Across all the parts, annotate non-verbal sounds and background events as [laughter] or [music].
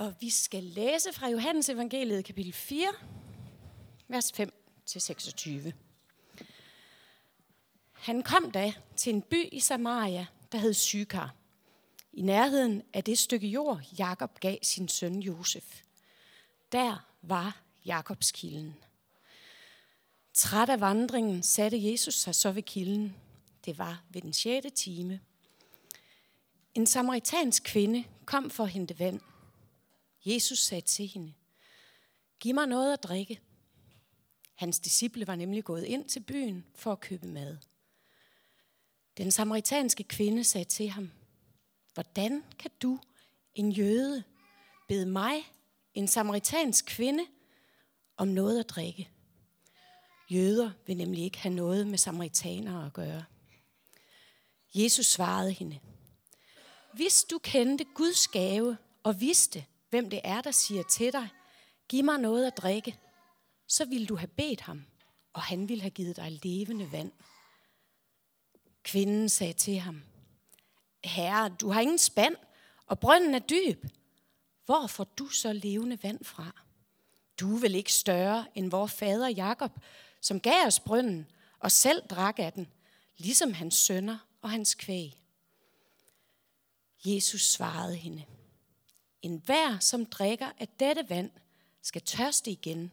Og vi skal læse fra Johannes evangeliet kapitel 4, vers 5-26. Han kom da til en by i Samaria, der hed Sykar, i nærheden af det stykke jord, Jakob gav sin søn Josef. Der var Jakobs kilden. Træt af vandringen satte Jesus sig så ved kilden. Det var ved den sjette time. En samaritansk kvinde kom for at hente vand. Jesus sagde til hende, Giv mig noget at drikke. Hans disciple var nemlig gået ind til byen for at købe mad. Den samaritanske kvinde sagde til ham, Hvordan kan du, en jøde, bede mig, en samaritansk kvinde, om noget at drikke? Jøder vil nemlig ikke have noget med samaritanere at gøre. Jesus svarede hende, Hvis du kendte Guds gave og vidste, hvem det er, der siger til dig, giv mig noget at drikke, så ville du have bedt ham, og han ville have givet dig levende vand. Kvinden sagde til ham, Herre, du har ingen spand, og brønden er dyb. Hvor får du så levende vand fra? Du er vel ikke større end vor fader Jakob, som gav os brønden og selv drak af den, ligesom hans sønner og hans kvæg. Jesus svarede hende, en hver, som drikker af dette vand, skal tørste igen.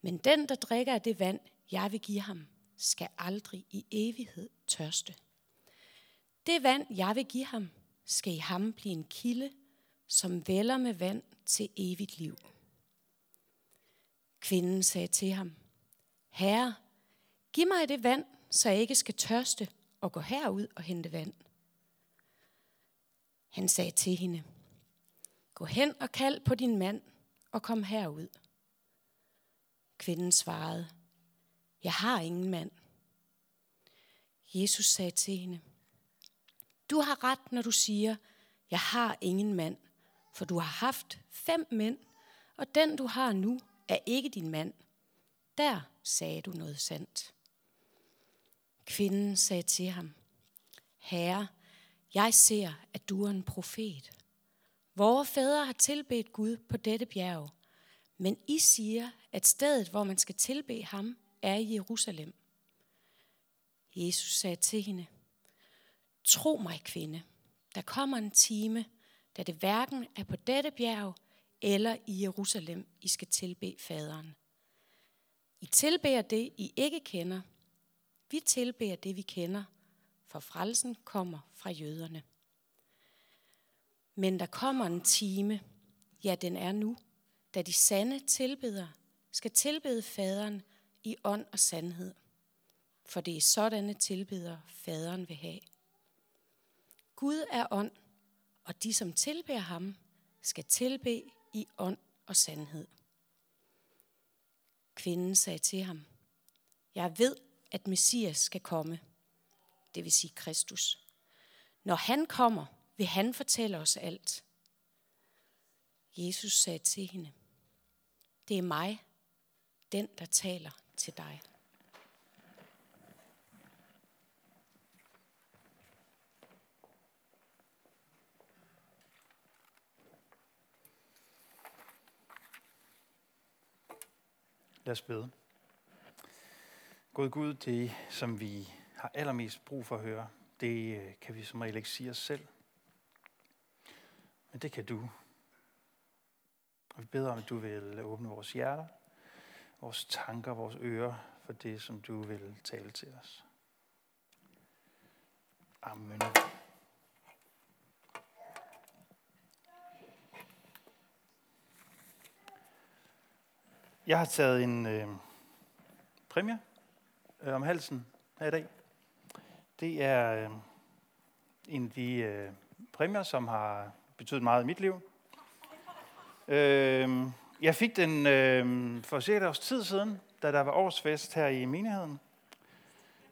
Men den, der drikker af det vand, jeg vil give ham, skal aldrig i evighed tørste. Det vand, jeg vil give ham, skal i ham blive en kilde, som vælger med vand til evigt liv. Kvinden sagde til ham, Herre, giv mig det vand, så jeg ikke skal tørste og gå herud og hente vand. Han sagde til hende, Gå hen og kald på din mand og kom herud. Kvinden svarede, Jeg har ingen mand. Jesus sagde til hende, Du har ret, når du siger, Jeg har ingen mand, for du har haft fem mænd, og den du har nu er ikke din mand. Der sagde du noget sandt. Kvinden sagde til ham, Herre, jeg ser, at du er en profet. Vore fædre har tilbedt Gud på dette bjerg, men I siger, at stedet, hvor man skal tilbe ham, er i Jerusalem. Jesus sagde til hende, Tro mig, kvinde, der kommer en time, da det hverken er på dette bjerg eller i Jerusalem, I skal tilbe faderen. I tilbeder det, I ikke kender. Vi tilbeder det, vi kender, for frelsen kommer fra jøderne. Men der kommer en time, ja den er nu, da de sande tilbeder skal tilbede faderen i ånd og sandhed. For det er sådanne tilbeder, faderen vil have. Gud er ånd, og de, som tilbeder ham, skal tilbe i ånd og sandhed. Kvinden sagde til ham, Jeg ved, at Messias skal komme, det vil sige Kristus. Når han kommer, vil han fortælle os alt. Jesus sagde til hende, Det er mig, den der taler til dig. Lad os bede. God Gud, det som vi har allermest brug for at høre, det øh, kan vi som regel ikke sige os selv. Men det kan du. Og vi beder om, at du vil åbne vores hjerter, vores tanker, vores ører for det, som du vil tale til os. Amen. Jeg har taget en øh, præmie øh, om halsen her i dag. Det er øh, en af de øh, præmier, som har betydet meget i mit liv. Øh, jeg fik den øh, for cirka et års tid siden, da der var årsfest her i menigheden.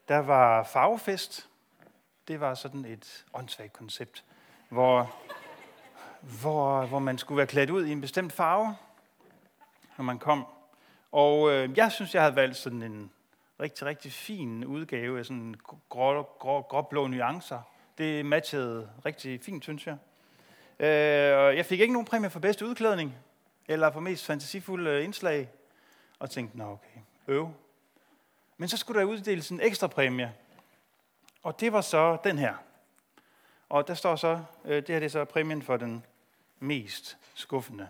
Der var farvefest. Det var sådan et åndssvagt koncept, hvor, hvor, hvor man skulle være klædt ud i en bestemt farve, når man kom. Og øh, jeg synes, jeg havde valgt sådan en rigtig, rigtig fin udgave af sådan grå, grå, grå blå nuancer. Det matchede rigtig fint, synes jeg. Øh, jeg fik ikke nogen præmie for bedste udklædning, eller for mest fantasifulde øh, indslag, og tænkte, nå okay, øv. Men så skulle der uddeles en ekstra præmie, og det var så den her. Og der står så, øh, det her det er så præmien for den mest skuffende.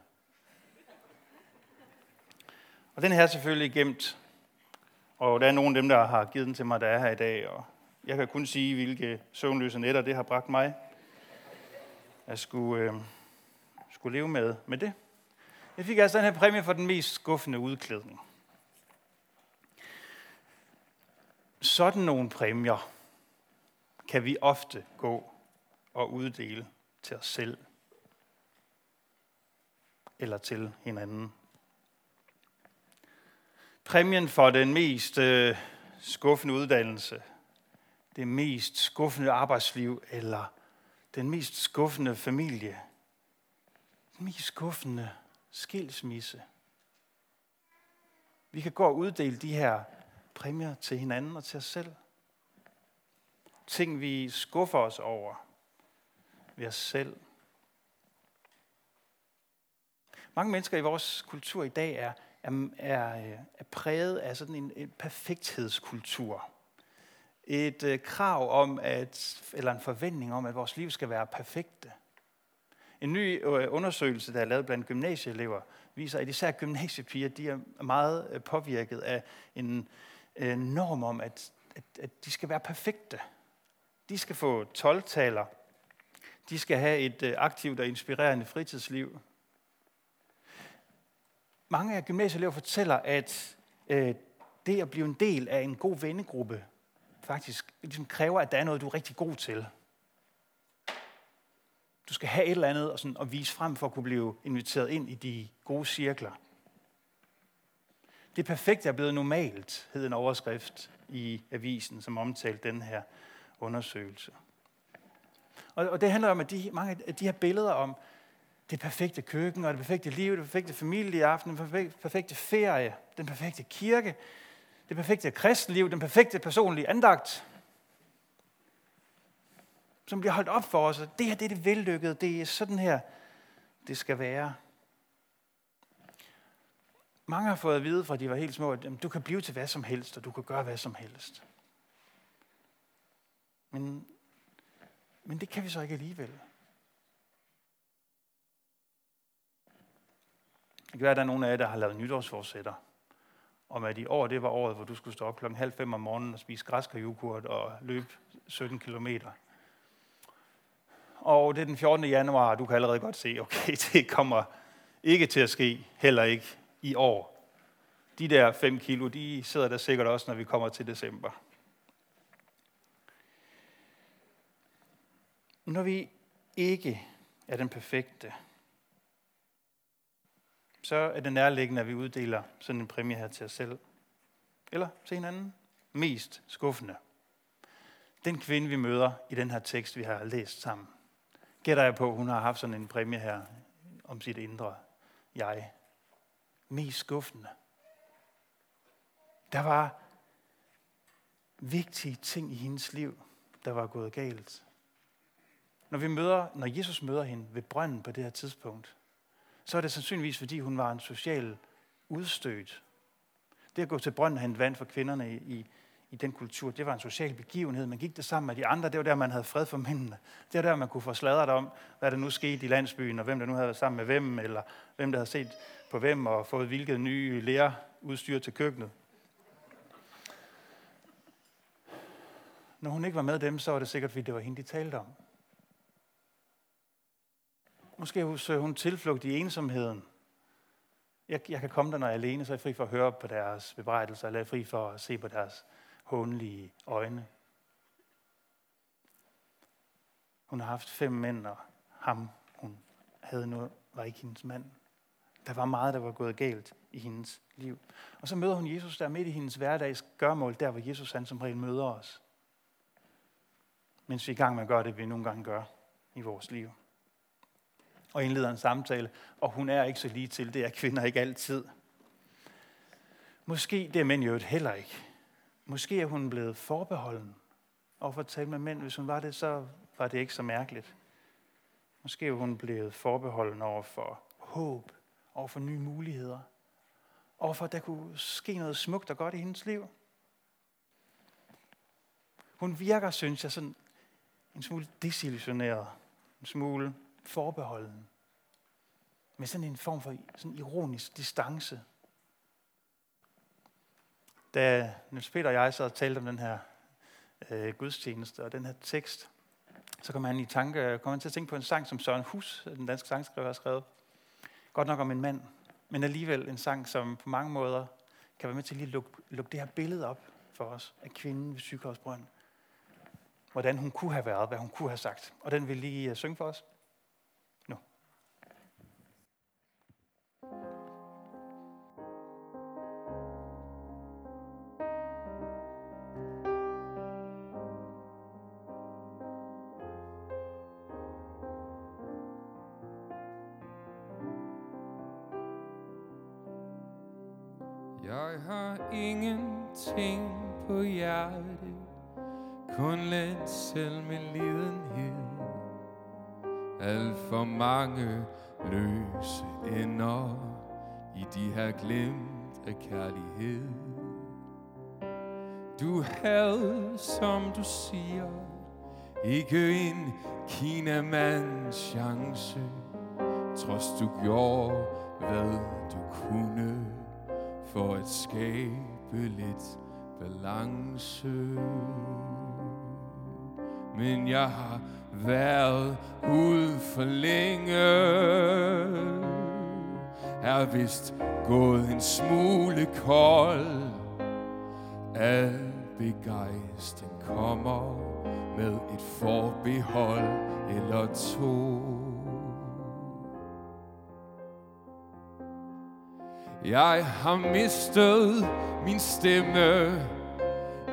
Og den her er selvfølgelig gemt. Og der er nogle af dem, der har givet den til mig, der er her i dag. Og jeg kan kun sige, hvilke søvnløse nætter det har bragt mig. Jeg skulle, øh, skulle leve med, med det. Jeg fik altså den her præmie for den mest skuffende udklædning. Sådan nogle præmier kan vi ofte gå og uddele til os selv eller til hinanden. Præmien for den mest øh, skuffende uddannelse, det mest skuffende arbejdsliv eller den mest skuffende familie, den mest skuffende skilsmisse. Vi kan gå og uddele de her præmier til hinanden og til os selv. Ting, vi skuffer os over ved os selv. Mange mennesker i vores kultur i dag er, er, er, er præget af sådan en, en perfekthedskultur. Et øh, krav om, at, eller en forventning om, at vores liv skal være perfekte. En ny øh, undersøgelse, der er lavet blandt gymnasieelever, viser, at især gymnasiepiger de er meget øh, påvirket af en øh, norm om, at, at, at de skal være perfekte. De skal få 12-taler. De skal have et øh, aktivt og inspirerende fritidsliv. Mange af gymnasieelever fortæller, at øh, det at blive en del af en god vennegruppe faktisk ligesom kræver, at der er noget, du er rigtig god til. Du skal have et eller andet og sådan, at vise frem for at kunne blive inviteret ind i de gode cirkler. Det perfekte er blevet normalt, hed en overskrift i avisen, som omtalte den her undersøgelse. Og, og det handler om, at de, mange af de her billeder om det perfekte køkken, og det perfekte liv, det perfekte familieaften, den perfekte, perfekte ferie, den perfekte kirke, det perfekte kristenliv, den perfekte personlige andagt, som bliver holdt op for os. Det her det er det vellykkede. Det er sådan her, det skal være. Mange har fået at vide, fra de var helt små, at du kan blive til hvad som helst, og du kan gøre hvad som helst. Men, men det kan vi så ikke alligevel. Det kan være, at der er nogen af jer, der har lavet nytårsforsætter. Om at i år, det var året, hvor du skulle stå op klokken halv fem om morgenen og spise græskarjukurt og løbe 17 kilometer. Og det er den 14. januar, og du kan allerede godt se, okay, [laughs] det kommer ikke til at ske, heller ikke i år. De der 5 kilo, de sidder der sikkert også, når vi kommer til december. Når vi ikke er den perfekte, så er det nærliggende, at vi uddeler sådan en præmie her til os selv. Eller til hinanden. Mest skuffende. Den kvinde, vi møder i den her tekst, vi har læst sammen, gætter jeg på, hun har haft sådan en præmie her om sit indre jeg. Mest skuffende. Der var vigtige ting i hendes liv, der var gået galt. Når, vi møder, når Jesus møder hende ved brønden på det her tidspunkt, så er det sandsynligvis, fordi hun var en social udstødt. Det at gå til brønden og hente vand for kvinderne i, i, den kultur, det var en social begivenhed. Man gik det sammen med de andre. Det var der, man havde fred for mændene. Det var der, man kunne få sladret om, hvad der nu skete i landsbyen, og hvem der nu havde været sammen med hvem, eller hvem der havde set på hvem, og fået hvilket nye lærerudstyr til køkkenet. Når hun ikke var med dem, så var det sikkert, fordi det var hende, de talte om. Måske søger hun tilflugt i ensomheden. Jeg, jeg kan komme der, når jeg er alene, så er jeg fri for at høre på deres bebrejdelser, eller jeg er fri for at se på deres hånlige øjne. Hun har haft fem mænd, og ham, hun havde nu, var ikke hendes mand. Der var meget, der var gået galt i hendes liv. Og så møder hun Jesus der midt i hendes hverdags gørmål, der hvor Jesus han som regel møder os. Mens vi er i gang med at gøre det, vi nogle gange gør i vores liv og indleder en samtale, og hun er ikke så lige til. Det er kvinder ikke altid. Måske det er mænd jo heller ikke. Måske er hun blevet forbeholden og for at tale med mænd. Hvis hun var det, så var det ikke så mærkeligt. Måske er hun blevet forbeholden over for håb, over for nye muligheder, over for at der kunne ske noget smukt og godt i hendes liv. Hun virker, synes jeg, sådan en smule desillusioneret, en smule forbeholden, med sådan en form for sådan ironisk distance. Da Niels Peter og jeg så talte om den her øh, gudstjeneste og den her tekst, så kom han i tanke, kom han til at tænke på en sang, som Søren Hus, den danske sangskriver, har skrevet. Godt nok om en mand, men alligevel en sang, som på mange måder kan være med til at lige lukke, lukke det her billede op for os af kvinden ved Sygehusbrønden. Hvordan hun kunne have været, hvad hun kunne have sagt. Og den vil lige øh, synge for os. Ting på hjertet. Kun lidt lidenhed. Alt for mange løse ender I de her glemt af kærlighed. Du havde, som du siger Ikke en kinamands chance Trods du gjorde, hvad du kunne for at skabe lidt balance. Men jeg har været ude for længe, er vist gået en smule kold. Al begejstring kommer med et forbehold eller to. Jeg har mistet min stemme,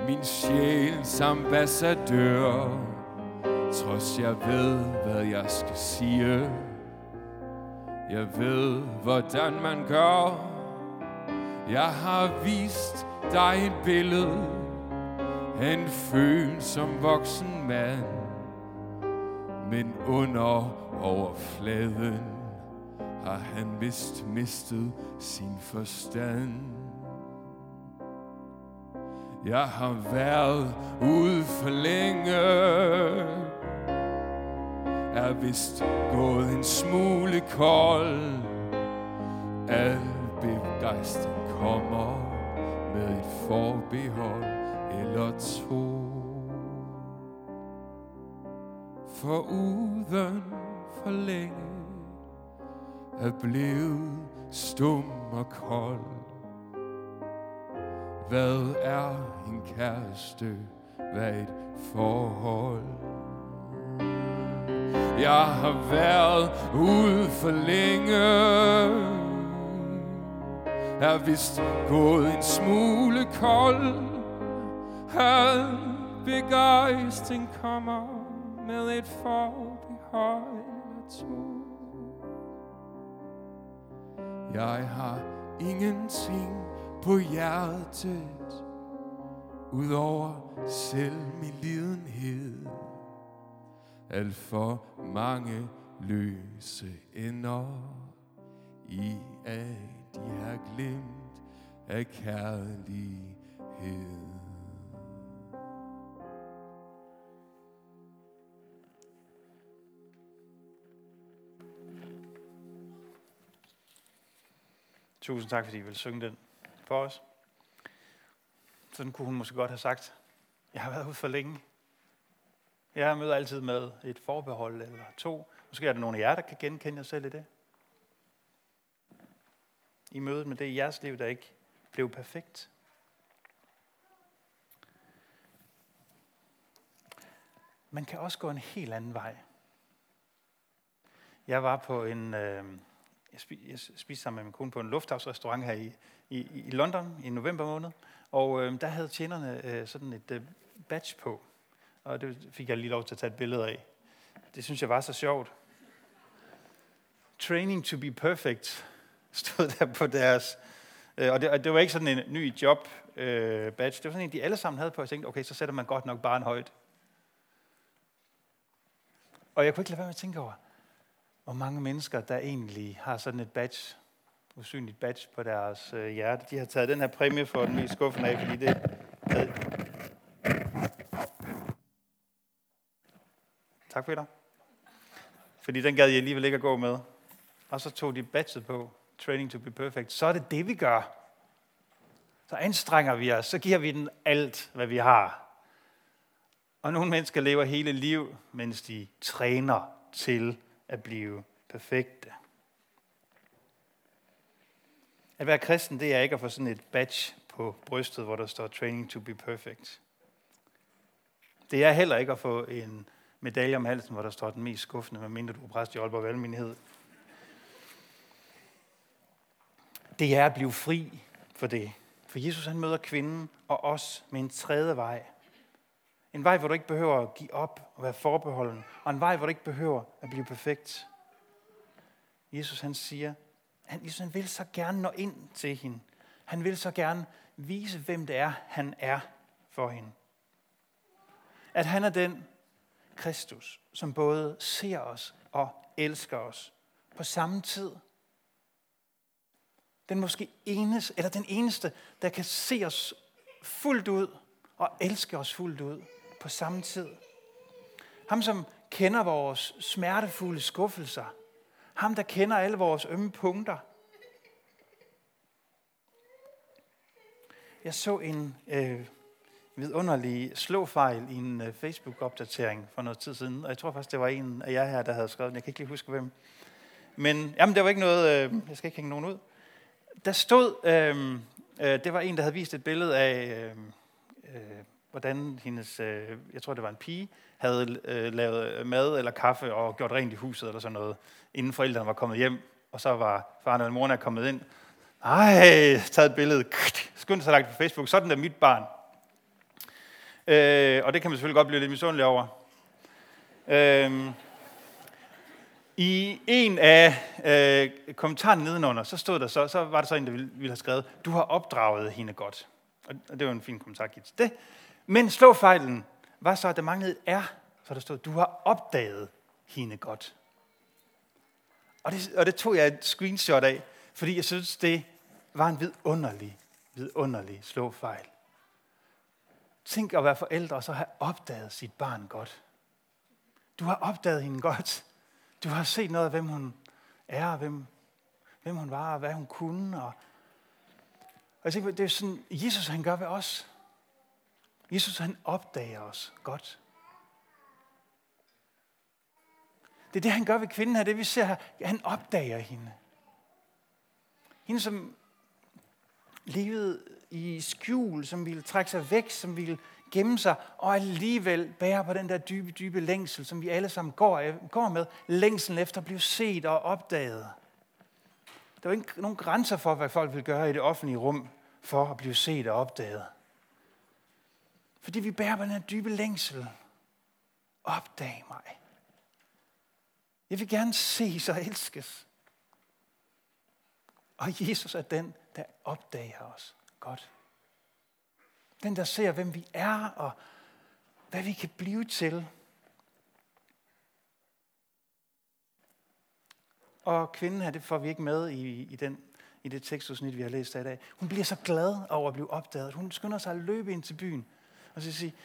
min sjæls ambassadør. Trods jeg ved, hvad jeg skal sige. Jeg ved, hvordan man gør. Jeg har vist dig et billede af en følsom voksen mand. Men under overfladen har han vist mistet sin forstand. Jeg har været ude for længe, er vist gået en smule kold. Al begejstring kommer med et forbehold eller to. For uden for længe er blevet stum og kold. Hvad er en kæreste? Hvad et forhold? Jeg har været ude for længe Er vist gået en smule kold Al begejstring kommer med et forbehold to jeg har ingenting på hjertet Udover selv min lidenhed. Alt for mange løse ender I at de har glemt af kærlighed Tusind tak, fordi I vil synge den for os. Sådan kunne hun måske godt have sagt, jeg har været ude for længe. Jeg møder altid med et forbehold eller to. Måske er der nogle af jer, der kan genkende jer selv i det. I mødet med det i jeres liv, der ikke blev perfekt. Man kan også gå en helt anden vej. Jeg var på en, øh, jeg, spi, jeg spiste sammen med min kone på en lufthavsrestaurant her i, i, i London i november måned, og øh, der havde tjenerne øh, sådan et øh, badge på, og det fik jeg lige lov til at tage et billede af. Det synes jeg var så sjovt. Training to be perfect [laughs] stod der på deres, øh, og, det, og det var ikke sådan en ny job øh, badge, det var sådan en, de alle sammen havde på, og jeg tænkte, okay, så sætter man godt nok bare en højt. Og jeg kunne ikke lade være med at tænke over, hvor mange mennesker, der egentlig har sådan et badge, usynligt badge på deres øh, hjerte. De har taget den her præmie for den i skuffen af, fordi det... Tak, Peter. Fordi den gad jeg alligevel ikke at gå med. Og så tog de badget på, Training to be Perfect. Så er det det, vi gør. Så anstrenger vi os, så giver vi den alt, hvad vi har. Og nogle mennesker lever hele liv, mens de træner til at blive perfekte. At være kristen, det er ikke at få sådan et badge på brystet, hvor der står Training to be Perfect. Det er heller ikke at få en medalje om halsen, hvor der står den mest skuffende, medmindre du er præst i Aalborg Valgmenighed. Det er at blive fri for det. For Jesus han møder kvinden og os med en tredje vej. En vej, hvor du ikke behøver at give op og være forbeholden. Og en vej, hvor du ikke behøver at blive perfekt. Jesus han siger, han, Jesus han vil så gerne nå ind til hende. Han vil så gerne vise, hvem det er, han er for hende. At han er den Kristus, som både ser os og elsker os på samme tid. Den måske eneste, eller den eneste, der kan se os fuldt ud og elske os fuldt ud på samme tid. Ham, som kender vores smertefulde skuffelser. Ham, der kender alle vores ømme punkter. Jeg så en øh, vidunderlig slåfejl i en øh, Facebook-opdatering for noget tid siden, og jeg tror faktisk, det var en af jer her, der havde skrevet den. Jeg kan ikke lige huske, hvem. Men jamen, det var ikke noget, øh, jeg skal ikke hænge nogen ud. Der stod, øh, øh, det var en, der havde vist et billede af, øh, øh, hvordan hendes, øh, jeg tror det var en pige, havde øh, lavet øh, mad eller kaffe og gjort rent i huset eller sådan noget, inden forældrene var kommet hjem, og så var faren og moren er kommet ind. Ej, taget et billede, skyndt sig lagt på Facebook, sådan er mit barn. Øh, og det kan man selvfølgelig godt blive lidt misundelig over. Øh, I en af øh, kommentarerne nedenunder, så stod der så, så var der så en, der ville, ville have skrevet, du har opdraget hende godt. Og det var en fin kommentar til det. Men slåfejlen var så, at der manglede et R, så der stod, du har opdaget hende godt. Og det, og det tog jeg et screenshot af, fordi jeg synes, det var en vidunderlig, vidunderlig slåfejl. Tænk at være forældre og så have opdaget sit barn godt. Du har opdaget hende godt. Du har set noget af, hvem hun er, og hvem, hvem hun var, og hvad hun kunne. Og, og jeg tænker, det er sådan, Jesus han gør ved os. Jesus han opdager os godt. Det er det, han gør ved kvinden her. Det vi ser her, han opdager hende. Hende, som levede i skjul, som ville trække sig væk, som ville gemme sig, og alligevel bære på den der dybe, dybe længsel, som vi alle sammen går, øh, går med. Længselen efter at blive set og opdaget. Der var ikke nogen grænser for, hvad folk vil gøre i det offentlige rum, for at blive set og opdaget. Fordi vi bærer på den her dybe længsel. Opdag mig. Jeg vil gerne ses og elskes. Og Jesus er den, der opdager os godt. Den, der ser, hvem vi er og hvad vi kan blive til. Og kvinden her, det får vi ikke med i, i, den, i det tekstudsnit, vi har læst i dag. Hun bliver så glad over at blive opdaget. Hun skynder sig at løbe ind til byen og så sige,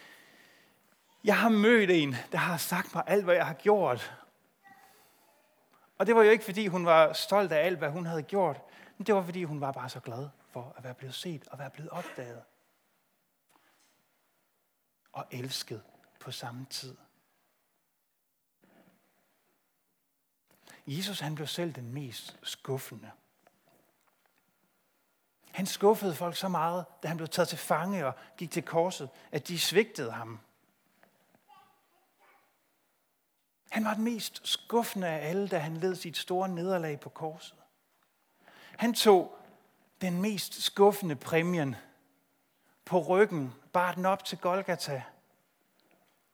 jeg har mødt en, der har sagt mig alt, hvad jeg har gjort. Og det var jo ikke, fordi hun var stolt af alt, hvad hun havde gjort. Men det var, fordi hun var bare så glad for at være blevet set og være blevet opdaget. Og elsket på samme tid. Jesus han blev selv den mest skuffende. Han skuffede folk så meget, da han blev taget til fange og gik til korset, at de svigtede ham. Han var den mest skuffende af alle, da han led sit store nederlag på korset. Han tog den mest skuffende præmien på ryggen, bar den op til Golgata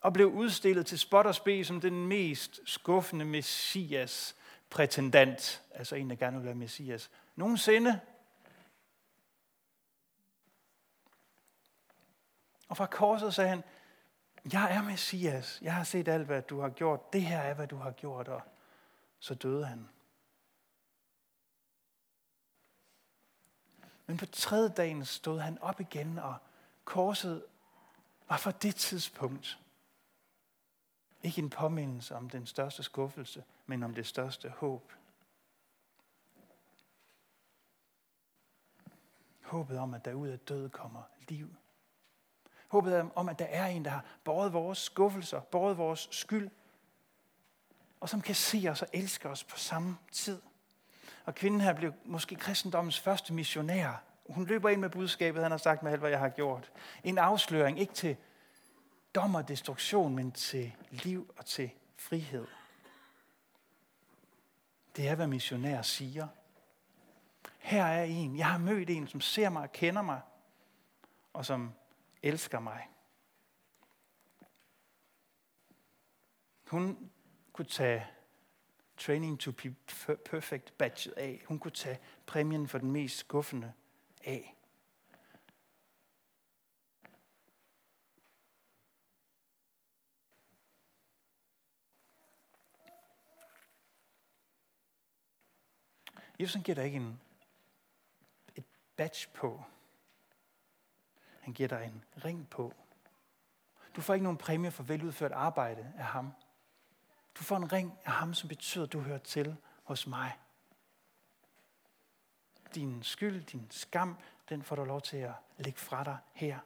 og blev udstillet til spot og spe som den mest skuffende messias prætendant, altså en, der gerne vil være messias, nogensinde. Og fra korset sagde han, jeg er Messias. Jeg har set alt, hvad du har gjort. Det her er, hvad du har gjort. Og så døde han. Men på tredje dagen stod han op igen, og korset var for det tidspunkt ikke en påmindelse om den største skuffelse, men om det største håb. Håbet om, at der ud af død kommer liv. Håbet om, at der er en, der har båret vores skuffelser, båret vores skyld, og som kan se os og elske os på samme tid. Og kvinden her blev måske kristendommens første missionær. Hun løber ind med budskabet, han har sagt med alt, hvad jeg har gjort. En afsløring, ikke til dom og destruktion, men til liv og til frihed. Det er, hvad missionærer siger. Her er en. Jeg har mødt en, som ser mig og kender mig, og som elsker mig. Hun kunne tage Training to be Perfect badge af. Hun kunne tage præmien for den mest skuffende af. Jesus giver dig ikke en, et badge på. Han giver dig en ring på. Du får ikke nogen præmie for veludført arbejde af ham. Du får en ring af ham, som betyder, at du hører til hos mig. Din skyld, din skam, den får du lov til at lægge fra dig her.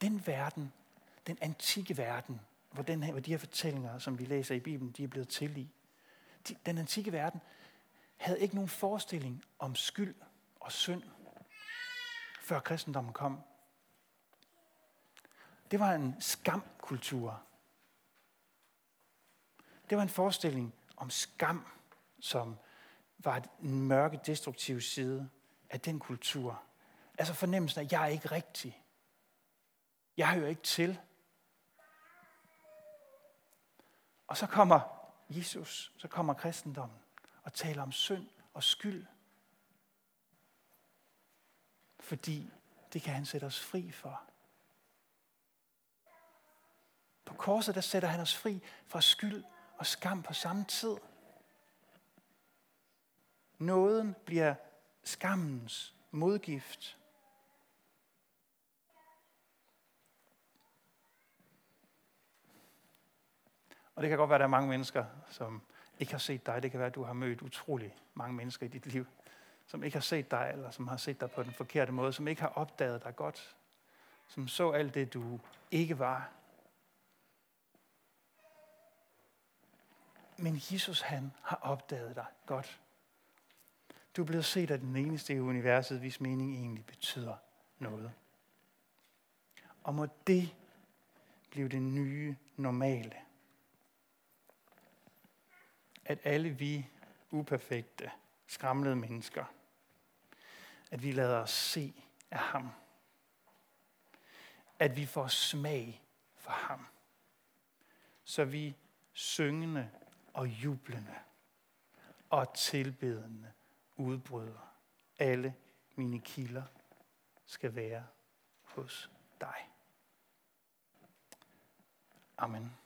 Den verden, den antikke verden, hvor, den her, hvor de her fortællinger, som vi læser i Bibelen, de er blevet til i. De, den antikke verden havde ikke nogen forestilling om skyld og synd, før kristendommen kom. Det var en skamkultur. Det var en forestilling om skam, som var en mørke, destruktiv side af den kultur. Altså fornemmelsen af, at jeg er ikke rigtig. Jeg hører ikke til. Og så kommer Jesus, så kommer kristendommen og taler om synd og skyld. Fordi det kan han sætte os fri for. På korset der sætter han os fri fra skyld og skam på samme tid. Nåden bliver skammens modgift. Og det kan godt være, at der er mange mennesker, som ikke har set dig. Det kan være, at du har mødt utrolig mange mennesker i dit liv, som ikke har set dig, eller som har set dig på den forkerte måde, som ikke har opdaget dig godt, som så alt det, du ikke var. Men Jesus, han har opdaget dig godt. Du er blevet set af den eneste i universet, hvis mening egentlig betyder noget. Og må det blive det nye normale at alle vi uperfekte, skramlede mennesker, at vi lader os se af ham. At vi får smag for ham. Så vi syngende og jublende og tilbedende udbryder. Alle mine kilder skal være hos dig. Amen.